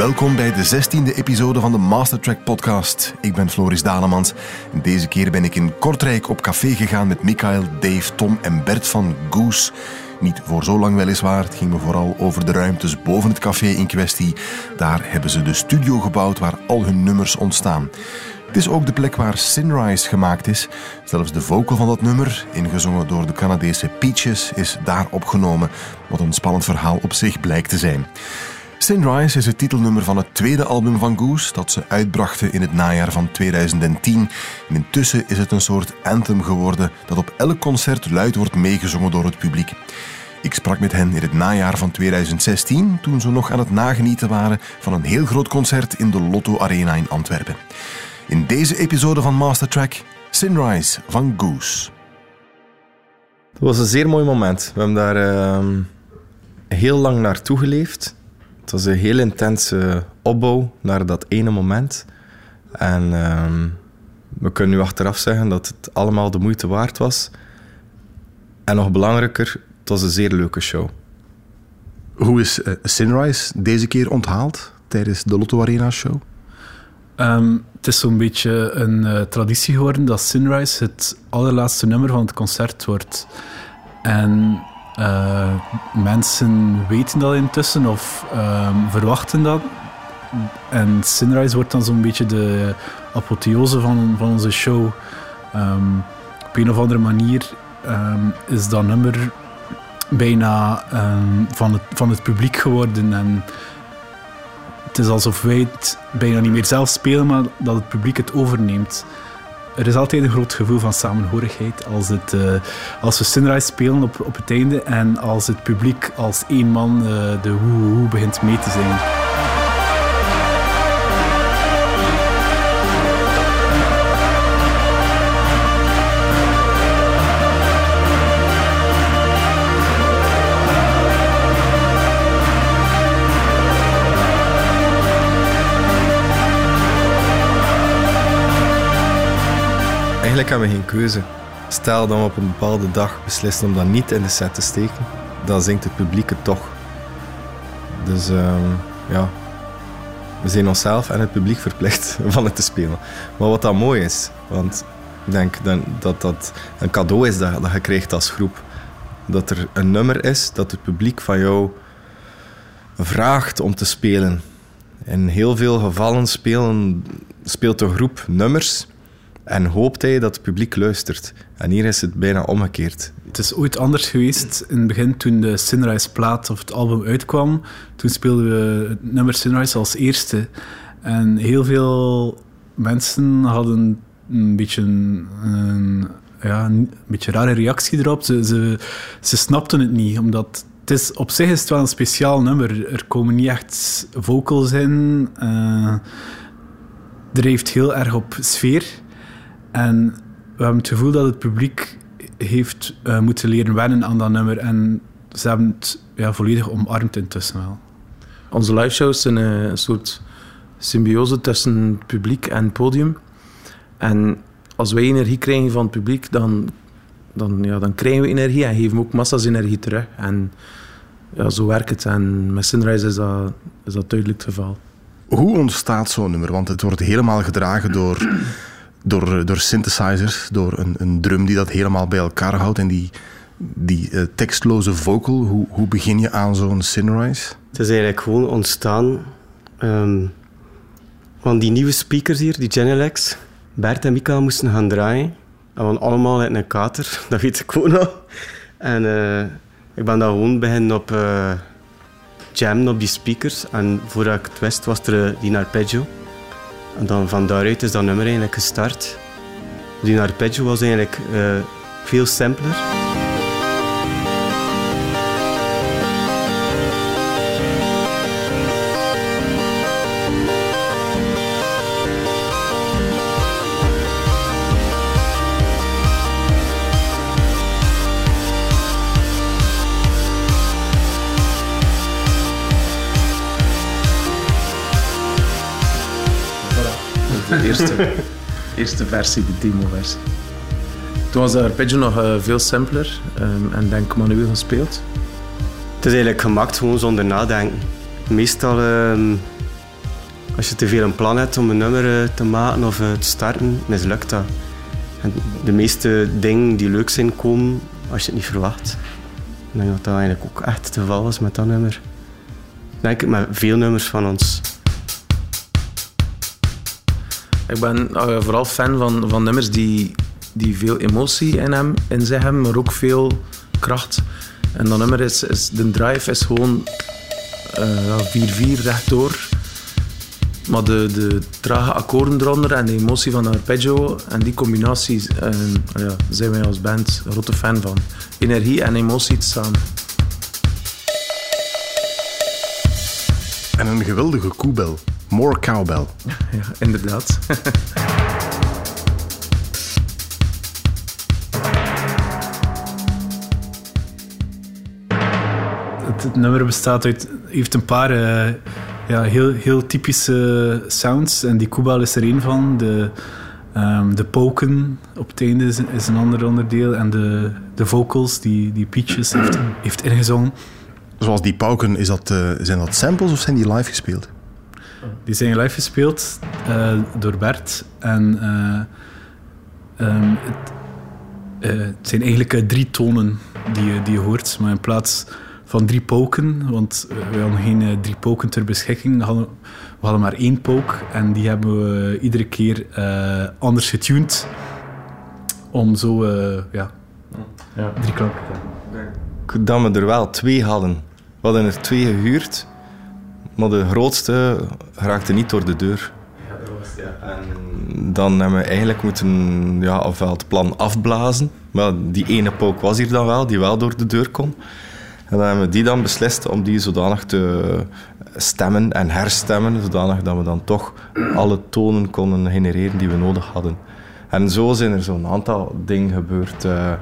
Welkom bij de zestiende episode van de Mastertrack podcast. Ik ben Floris Dalemans. Deze keer ben ik in Kortrijk op café gegaan met Michael, Dave, Tom en Bert van Goose. Niet voor zo lang weliswaar, het ging me vooral over de ruimtes boven het café in kwestie. Daar hebben ze de studio gebouwd waar al hun nummers ontstaan. Het is ook de plek waar Sunrise gemaakt is. Zelfs de vocal van dat nummer, ingezongen door de Canadese Peaches, is daar opgenomen. Wat een spannend verhaal op zich blijkt te zijn. Sunrise is het titelnummer van het tweede album van Goose dat ze uitbrachten in het najaar van 2010. En intussen is het een soort anthem geworden dat op elk concert luid wordt meegezongen door het publiek. Ik sprak met hen in het najaar van 2016, toen ze nog aan het nagenieten waren van een heel groot concert in de Lotto Arena in Antwerpen. In deze episode van Mastertrack, Sunrise van Goose. Het was een zeer mooi moment. We hebben daar uh, heel lang naartoe geleefd. Het was een heel intense opbouw naar dat ene moment. En uh, we kunnen nu achteraf zeggen dat het allemaal de moeite waard was. En nog belangrijker, het was een zeer leuke show. Hoe is uh, Sunrise deze keer onthaald tijdens de Lotto Arena show? Um, het is zo'n beetje een uh, traditie geworden dat Sunrise het allerlaatste nummer van het concert wordt. En uh, mensen weten dat intussen of um, verwachten dat. En Sunrise wordt dan zo'n beetje de apotheose van, van onze show. Um, op een of andere manier is dat nummer bijna van, het, van het publiek geworden. En het is alsof wij het bijna niet meer zelf spelen, maar dat het publiek het overneemt. Er is altijd een groot gevoel van samenhorigheid als, het, uh, als we Sunrise spelen op, op het einde en als het publiek als één man uh, de hoe, hoe begint mee te zingen. Eigenlijk hebben we geen keuze. Stel dat we op een bepaalde dag beslissen om dat niet in de set te steken, dan zingt het publiek het toch. Dus um, ja, we zijn onszelf en het publiek verplicht van het te spelen. Maar wat dan mooi is, want ik denk dat dat een cadeau is dat, dat je krijgt als groep. Dat er een nummer is dat het publiek van jou vraagt om te spelen. In heel veel gevallen speelt de groep nummers en hoopt hij dat het publiek luistert. En hier is het bijna omgekeerd. Het is ooit anders geweest in het begin toen de Sunrise plaat of het album uitkwam. Toen speelden we het nummer Sunrise als eerste. En heel veel mensen hadden een beetje een, ja, een beetje rare reactie erop. Ze, ze, ze snapten het niet, omdat het is, op zich is het wel een speciaal nummer. Er komen niet echt vocals in. Uh, er heeft heel erg op sfeer. En we hebben het gevoel dat het publiek heeft uh, moeten leren wennen aan dat nummer. En ze hebben het ja, volledig omarmd intussen wel. Onze live shows zijn uh, een soort symbiose tussen het publiek en het podium. En als wij energie krijgen van het publiek, dan, dan, ja, dan krijgen we energie en geven we ook massa's energie terug. En ja, zo werkt het. En met Sunrise is dat, is dat duidelijk het geval. Hoe ontstaat zo'n nummer? Want het wordt helemaal gedragen door door, door synthesizers, door een, een drum die dat helemaal bij elkaar houdt en die, die uh, tekstloze vocal. Hoe, hoe begin je aan zo'n Sunrise? Het is eigenlijk gewoon ontstaan um, van die nieuwe speakers hier, die Genelex. Bert en Mika moesten gaan draaien. En we allemaal uit een kater, dat weet ik ook nog. En uh, ik ben daar gewoon beginnen op uh, jammen op die speakers. En voordat ik het wist, was er die arpeggio. En dan van daaruit is dat nummer eigenlijk gestart. Die arpeggio was eigenlijk uh, veel simpler. Eerste, eerste versie, de demo-versie. Toen was de arpeggio nog uh, veel simpler um, en denk manueel gespeeld. Het is eigenlijk gemaakt gewoon zonder nadenken. Meestal um, Als je te veel een plan hebt om een nummer eh, te maken of eh, te starten, mislukt dat. En de meeste dingen die leuk zijn komen als je het niet verwacht. Ik denk dat dat eigenlijk ook echt het geval was met dat nummer. Denk ik met veel nummers van ons. Ik ben eh, vooral fan van, van nummers die, die veel emotie in, hem, in zich hebben, maar ook veel kracht. En dat nummer is, is de drive is gewoon uh, 4-4 rechtdoor. Maar de, de trage akkoorden eronder en de emotie van de arpeggio en die combinatie uh, ja, zijn wij als band een grote fan van. Energie en emotie samen. En een geweldige koebel. More cowbell. Ja, inderdaad. het, nummer bestaat uit, heeft een paar uh, ja, heel, heel typische sounds. En die koebel is er één van. De, um, de poken op het einde is, is, een ander onderdeel. En de, de vocals die, die Peaches heeft, heeft ingezongen. Zoals die pauken, is dat, uh, zijn dat samples of zijn die live gespeeld? Die zijn live gespeeld uh, door Bert. En uh, um, het, het, zijn eigenlijk drie tonen die, die je hoort. Maar in plaats van drie poken, want we hadden geen drie poken ter beschikking. We hadden, we hadden maar één pook en die hebben we iedere keer uh, anders getuned om zo uh, ja, ja, drie klanken te hebben. Dat we er wel twee hadden. We hadden er twee gehuurd, maar de grootste raakte niet door de deur. En dan hebben we eigenlijk moeten ja, ofwel het plan afblazen, maar die ene pook was hier dan wel, die wel door de deur kon. En dan hebben we die dan beslist om die zodanig te stemmen en herstemmen, zodanig dat we dan toch alle tonen konden genereren die we nodig hadden. En zo zijn er zo'n aantal dingen gebeurd uh,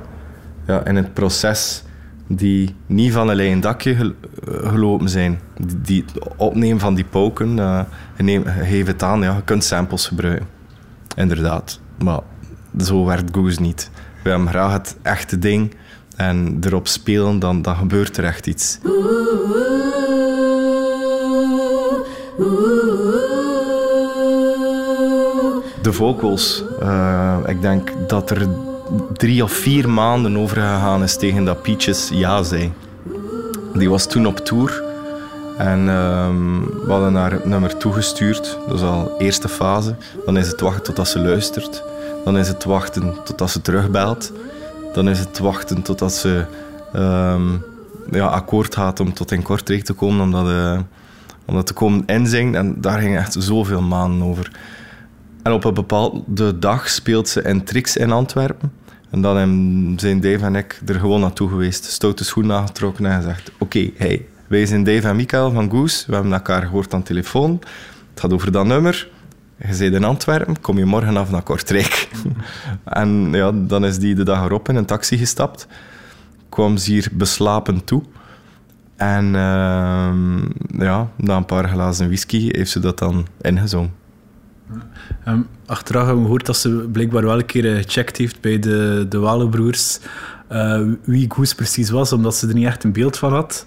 ja, in het proces die niet van een lijn dakje gelopen zijn. Die, opnemen van die poken, uh, geef het aan, ja, je kunt samples gebruiken. Inderdaad, maar zo werkt Goose niet. We hebben graag het echte ding en erop spelen, dan, dan gebeurt er echt iets. De vocals, uh, ik denk dat er drie of vier maanden over gegaan is tegen dat Peaches ja zei. Die was toen op tour en um, we hadden haar het nummer toegestuurd. Dat is al eerste fase. Dan is het wachten totdat ze luistert. Dan is het wachten totdat ze terugbelt dan is het wachten totdat ze um, ja, akkoord gaat om tot in Kortrijk te komen, om dat, uh, dat te komen inzingen. En daar ging echt zoveel maanden over. En op een bepaalde dag speelt ze in Trix in Antwerpen. En dan zijn Dave en ik er gewoon naartoe geweest. Stoute schoenen aangetrokken en gezegd... Oké, okay, hey, wij zijn Dave en Mikael van Goose. We hebben elkaar gehoord aan telefoon. Het gaat over dat nummer. Je zit in Antwerpen, kom je morgen af naar Kortrijk. en ja, dan is die de dag erop in een taxi gestapt. Kwam ze hier beslapen toe. En uh, ja, na een paar glazen whisky heeft ze dat dan ingezongen. Um, achteraf hebben we gehoord dat ze blijkbaar wel een keer eh, gecheckt heeft bij de, de Walenbroers uh, wie Goes precies was, omdat ze er niet echt een beeld van had.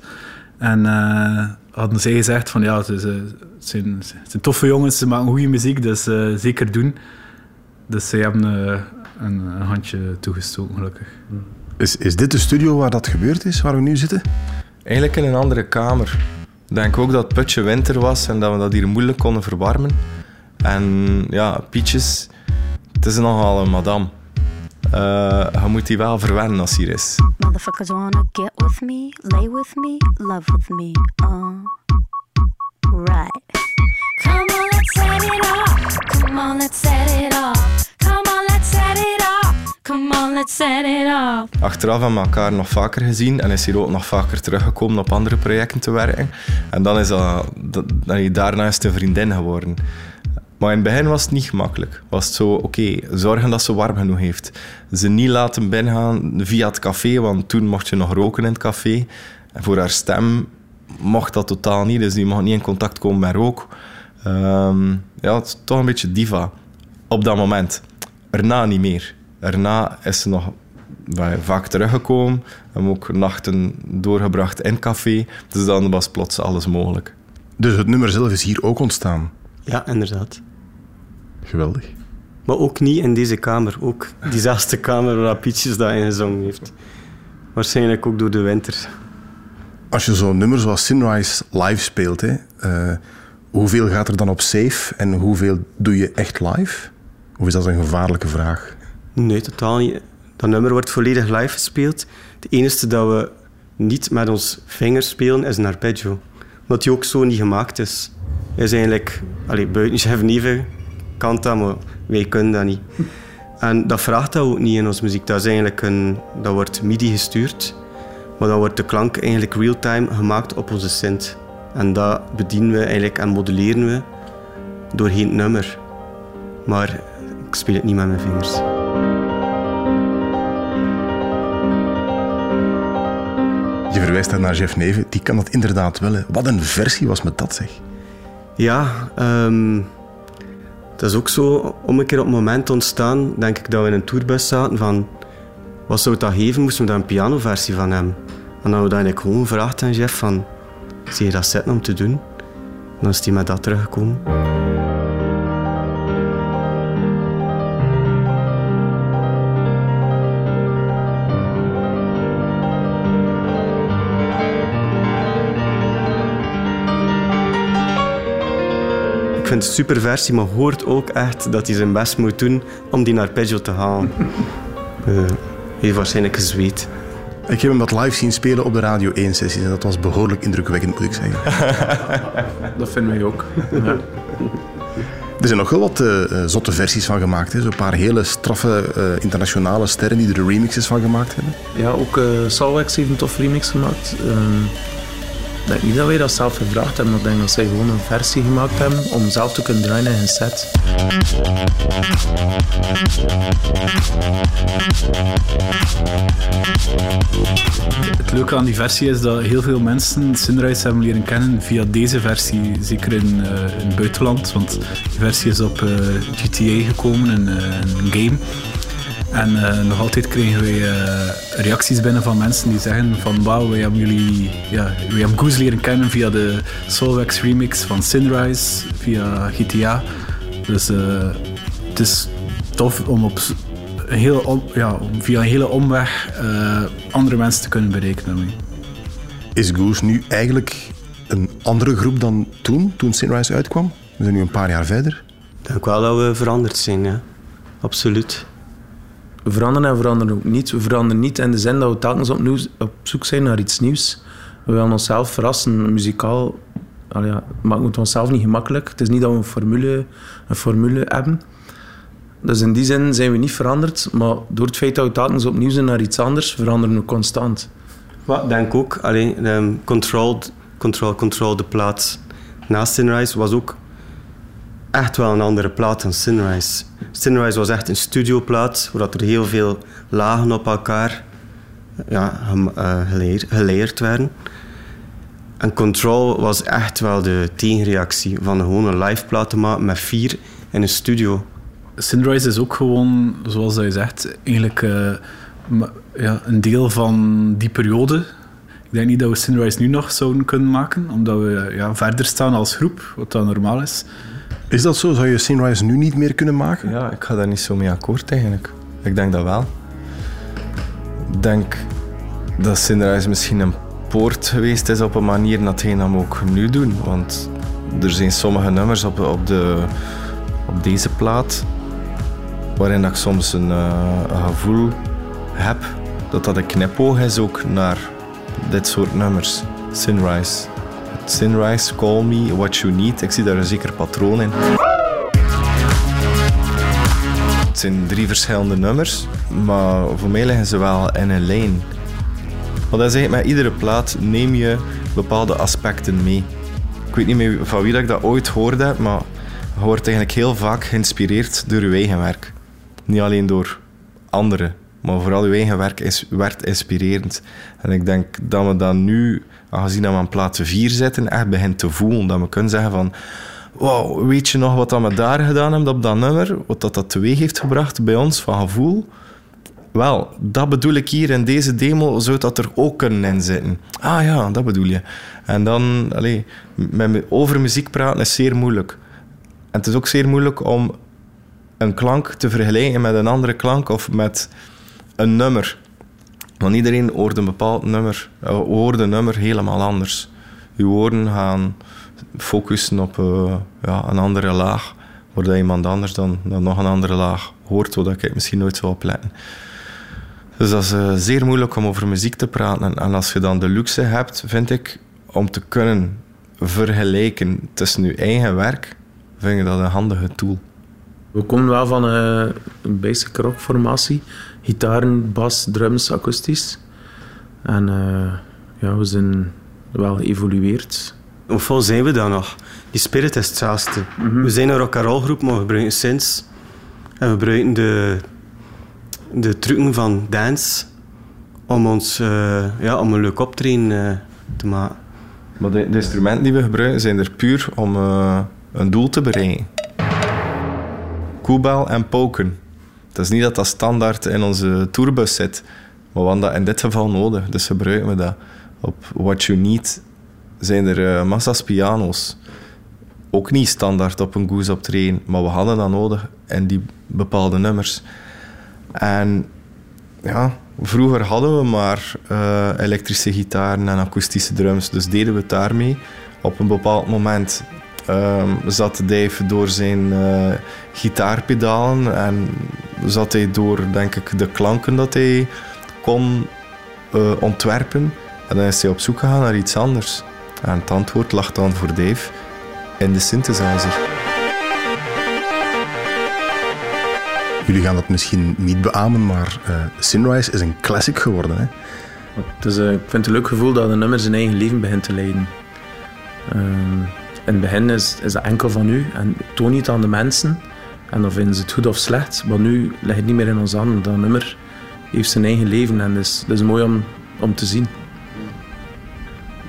En uh, hadden zij gezegd van ja, ze, ze, zijn, zijn toffe jongens, ze maken goede muziek, dus uh, zeker doen. Dus ze hebben uh, een, een, handje toegestoken, gelukkig. Is, is dit de studio waar dat gebeurd is, waar we nu zitten? Eigenlijk in een andere kamer. Ik denk ook dat het putje winter was en dat we dat hier moeilijk konden verwarmen. En ja, Pietjes, het is nogal een madame. Uh, je moet die wel verwennen als hij is. Motherfuckers wanna get with me, lay with me, love with me. Uh. Right. Come on, let's set it off. Come on, let's set it off. Come on, let's set it off. Come on, let's set it off. Achteraf hebben we elkaar nog vaker gezien en is hij ook nog vaker teruggekomen op andere projecten te werken. En dan is dat, dat, daarna is het een vriendin geworden. Maar in het begin was het niet gemakkelijk. Was het zo, oké, zorgen dat ze warm genoeg heeft. Ze niet laten binnengaan via het café, want toen mocht je nog roken in het café. En voor haar stem mocht dat totaal niet, dus die mag niet in contact komen met rook. Um, ja, het is toch een beetje diva op dat moment. Erna niet meer. Erna is ze nog vaak teruggekomen. en ook nachten doorgebracht in het café. Dus dan was plots alles mogelijk. Dus het nummer zelf is hier ook ontstaan? Ja, inderdaad. Geweldig. Maar ook niet in deze kamer. Ook diezelfde kamer waar Pietjes dat in gezongen heeft. Waarschijnlijk ook door de winter. Als je zo'n nummer zoals Sunrise live speelt, hè, eh, hoeveel gaat er dan op safe en hoeveel doe je echt live? Of is dat een gevaarlijke vraag? Nee, totaal niet. Dat nummer wordt volledig live gespeeld. Het enige dat we niet met ons vingers spelen is een arpeggio. Omdat die ook zo niet gemaakt is. Is eigenlijk, allee, buiten Chef kan dat, maar wij kunnen dat niet. En dat vraagt dat ook niet in onze muziek. Dat, is eigenlijk een, dat wordt MIDI gestuurd, maar dan wordt de klank eigenlijk real-time gemaakt op onze synth. En dat bedienen we eigenlijk en modelleren we doorheen het nummer. Maar ik speel het niet met mijn vingers. Je verwijst daar naar Jeff Neven, die kan dat inderdaad wel. hè. Wat een versie was met dat zeg. Ja, ehm, dat is ook zo om een keer op het moment ontstaan, denk ik dat we in een tourbus zaten van wat zou het dat geven, moesten we daar een pianoversie van hebben. En dan hebben we dat gewoon gevraagd aan Jeff van zie je dat zitten om te doen? En dan is hij met dat teruggekomen. Vind het een super versie, maar hoort ook echt dat hij zijn best moet doen om die arpeggio te halen. Eh, Hij heeft waarschijnlijk gezweet. Ik heb hem wat live zien spelen op de Radio 1-sessies en dat was behoorlijk indrukwekkend, moet ik zeggen. Dat vinden wij ook. Ja. Er zijn nog wel wat eh, eh, zotte versies van gemaakt. hè. Zo'n paar hele straffe eh, internationale sterren die er remixes van gemaakt hebben. Ja, ook uh, Salwex heeft een tof remix gemaakt. Ehm, denk niet dat wij dat zelf gevraagd hebben, ik denk dat zij gewoon een versie gemaakt hebben om zelf te kunnen draaien in hun set. Het leuke aan die versie is dat heel veel mensen Sunrise hebben leren kennen via deze versie. Zeker in, eh, het buitenland, want die versie is op eh, GTA gekomen, een, eh, een game. En eh, nog altijd krijgen wij eh, reacties binnen van mensen die zeggen van wauw, wij hebben jullie, ja, wij hebben Goose leren kennen via de Solvex remix van Sunrise, via GTA. Dus eh, het is tof om op een heel om, ja, om via een hele omweg eh, andere mensen te kunnen bereiken. daarmee. Is Goose nu eigenlijk een andere groep dan toen, toen Sunrise uitkwam? We zijn nu een paar jaar verder. Ik denk wel dat we veranderd zijn, ja. Absoluut. Veranderen en veranderen ook niet. We veranderen niet in de zin dat we telkens opnieuw op zoek zijn naar iets nieuws. We willen onszelf verrassen. Muzikaal al ja, het onszelf niet gemakkelijk. Het is niet dat we een formule, een formule hebben. Dus in die zin zijn we niet veranderd. Maar door het feit dat we telkens opnieuw zijn naar iets anders, veranderen we constant. Ik denk ook, alleen um, Control, Control, Control, de plaat naast Sunrise was ook echt wel een andere plaat dan Sunrise. Sunrise was echt een studioplaat, waar er heel veel lagen op elkaar ja, eh, geleer- geleerd werden. En Control was echt wel de tegenreactie van gewoon een live plaat te maken met vier in een studio. Sunrise is ook gewoon, zoals hij zegt, eigenlijk eh, ja, een deel van die periode. Ik denk niet dat we Sunrise nu nog zouden kunnen maken, omdat we ja, verder staan als groep, wat dan normaal is. Is dat zo? Zou je Sunrise nu niet meer kunnen maken? Ja, ik ga daar niet zo mee akkoord eigenlijk. Ik denk dat wel. Ik denk dat Sunrise misschien een poort geweest is op een manier dat hij hem ook nu doen. Want er zijn sommige nummers op, op, de, op deze plaat waarin ik soms een, eh, gevoel heb dat dat een knipoog is ook naar dit soort nummers. Sunrise. Sunrise, Call Me, What You Need. Ik zie daar een zeker patroon in. Het zijn drie verschillende nummers, maar voor mij liggen ze wel in een lijn. Want dat is eigenlijk met iedere plaat neem je bepaalde aspecten mee. Ik weet niet meer van wie dat ik dat ooit hoorde maar je wordt eigenlijk heel vaak geïnspireerd door je eigen werk. Niet alleen door anderen, maar vooral je eigen werk is, werd inspirerend. En ik denk dat we dat nu, aangezien we aan plaat 4 zitten, echt begint te voelen. Dat we kunnen zeggen van... Wow, weet je nog wat dat we daar gedaan hebben op dat nummer? Wat dat, dat teweeg heeft gebracht bij ons van gevoel? Wel, dat bedoel ik hier in deze demo, zou dat er ook kunnen in zitten. Ah ja, dat bedoel je. En dan, allee, met, me- over muziek praten is zeer moeilijk. En het is ook zeer moeilijk om een klank te vergelijken met een andere klank of met een nummer. Want iedereen hoort een bepaald nummer, uh, hoort een nummer helemaal anders. Je woorden gaan focussen op uh, ja, een andere laag, waar iemand anders dan, dan nog een andere laag hoort, zodat het misschien nooit zou opletten. Dus dat is uh, zeer moeilijk om over muziek te praten. En, en, als je dan de luxe hebt, vind ik, om te kunnen vergelijken tussen je eigen werk, vind ik dat een handige tool. We komen wel van een basic rock formatie. Gitaren, bas, drums, akoestisch. En uh, ja, we zijn wel geëvolueerd. Hoe vol zijn we dan nog? Die spirit is hetzelfde. Mm -hmm. We zijn een rock roll groep, maar we gebruiken synths. En we gebruiken de, de trucken van dance om, ons, uh, ja, om een leuk optreden te maken. Maar de, de, instrumenten die we gebruiken zijn er puur om een doel te bereiken koebel en poken. Het is niet dat dat standaard in onze tourbus zit, maar we hebben dat in dit geval nodig, dus gebruiken we dat. Op What You Need zijn er uh, massa's piano's. Ook niet standaard op een goose optreden, maar we hadden dat nodig in die bepaalde nummers. En ja, vroeger hadden we maar uh, elektrische gitaren en akoestische drums, dus deden we het daarmee. Op een bepaald moment um, zat Dave door zijn uh, gitaarpedalen en zat hij door, denk ik, de klanken dat hij kon uh, ontwerpen. En dan is hij op zoek gegaan naar iets anders. En het antwoord lag dan voor Dave in de synthesizer. Jullie gaan dat misschien niet beamen, maar uh, Sunrise is een classic geworden. Hè? Dus, ik vind het een leuk gevoel dat een nummer zijn eigen leven begint te leiden. Ehm, in het begin is, is dat enkel van u en toon het aan de mensen. En dan vinden ze het goed of slecht. Maar nu ligt het niet meer in ons handen. Dat nummer heeft zijn eigen leven en dat is, dat is mooi om, om te zien.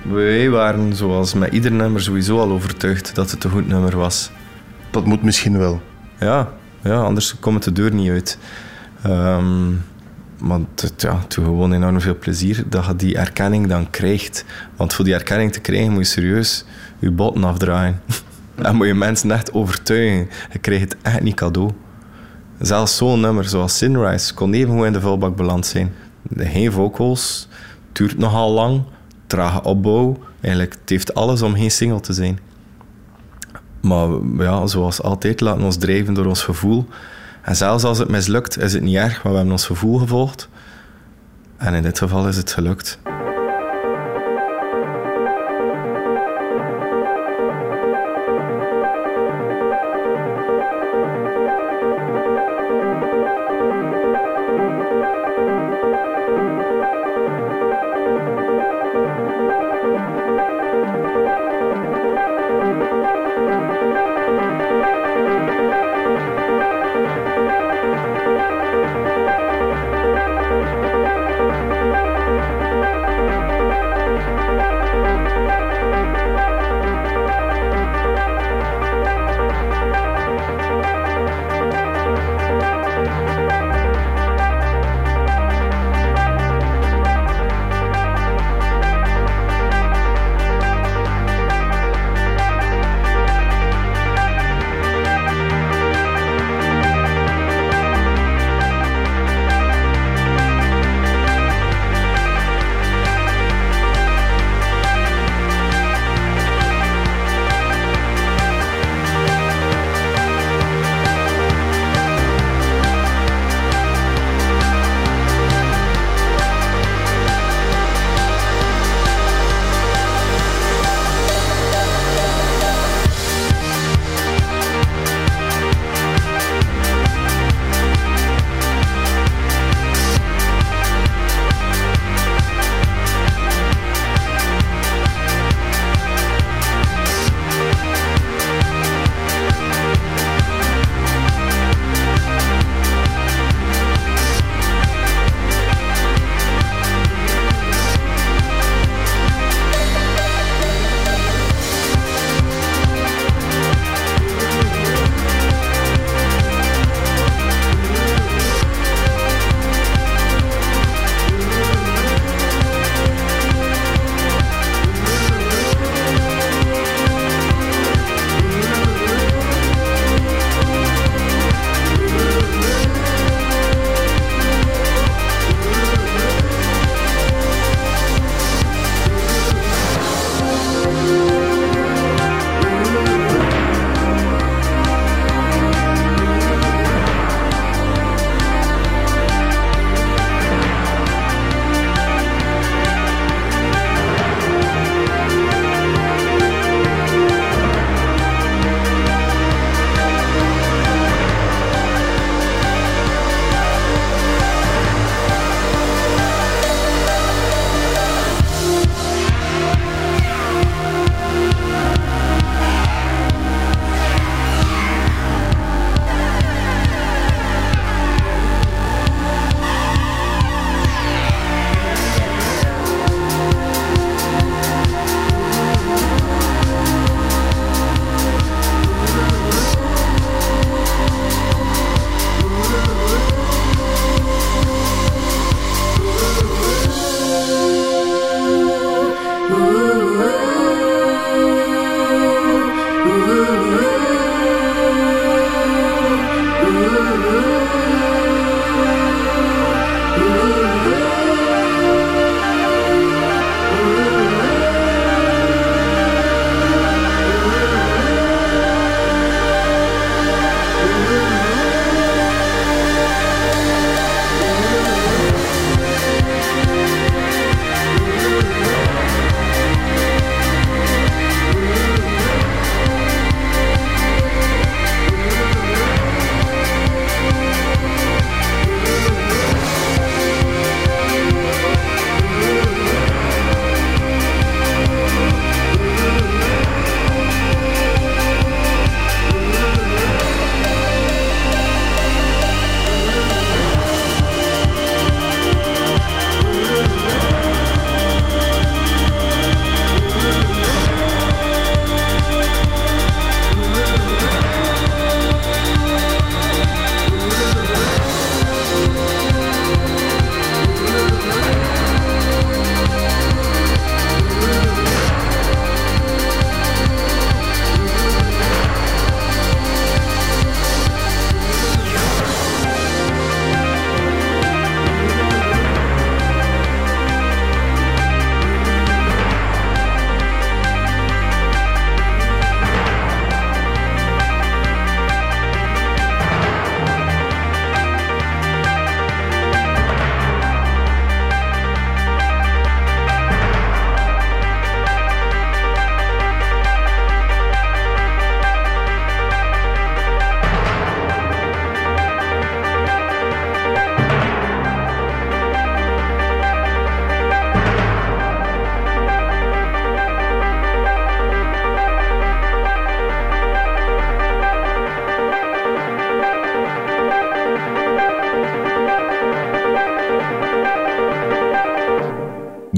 Wij waren, zoals met ieder nummer, sowieso al overtuigd dat het een goed nummer was. Dat moet misschien wel. Ja, ja anders komt het de deur niet uit. Um, maar het, ja, het doet gewoon enorm veel plezier dat je die erkenning dan krijgt. Want voor die erkenning te krijgen moet je serieus je botten afdraaien. en moet je mensen echt overtuigen. Je krijgt het echt niet cadeau. Zelfs zo'n nummer zoals Sunrise kon even in de vuilbak beland zijn. Geen vocals, duurt nogal lang, trage opbouw. Eigenlijk, het heeft alles om geen single te zijn. Maar ja, zoals altijd, laten we ons drijven door ons gevoel. En zelfs als het mislukt, is het niet erg, want we hebben ons gevoel gevolgd. En in dit geval is het gelukt.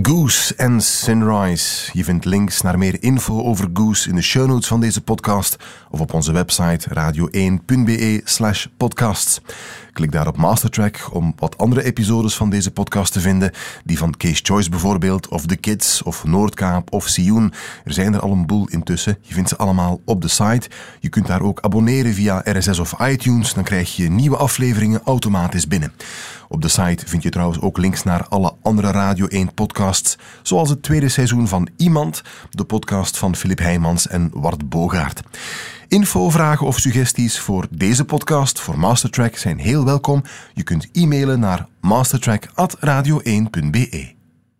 Goose en Sunrise. Je vindt links naar meer info over Goose in de show notes van deze podcast of op onze website radio1.be/slash podcasts. Klik daar op Mastertrack om wat andere episodes van deze podcast te vinden. Die van Case Choice bijvoorbeeld, of The Kids, of Noordkaap, of Sioen. Er zijn er al een boel intussen. Je vindt ze allemaal op de site. Je kunt daar ook abonneren via RSS of iTunes. Dan krijg je nieuwe afleveringen automatisch binnen. Op de site vind je trouwens ook links naar alle andere Radio 1 podcasts, zoals het tweede seizoen van Iemand, de podcast van Filip Heijmans en Wart Bogaert. Info, vragen of suggesties voor deze podcast, voor Mastertrack, zijn heel welkom. Je kunt e-mailen naar mastertrack.radio1.be.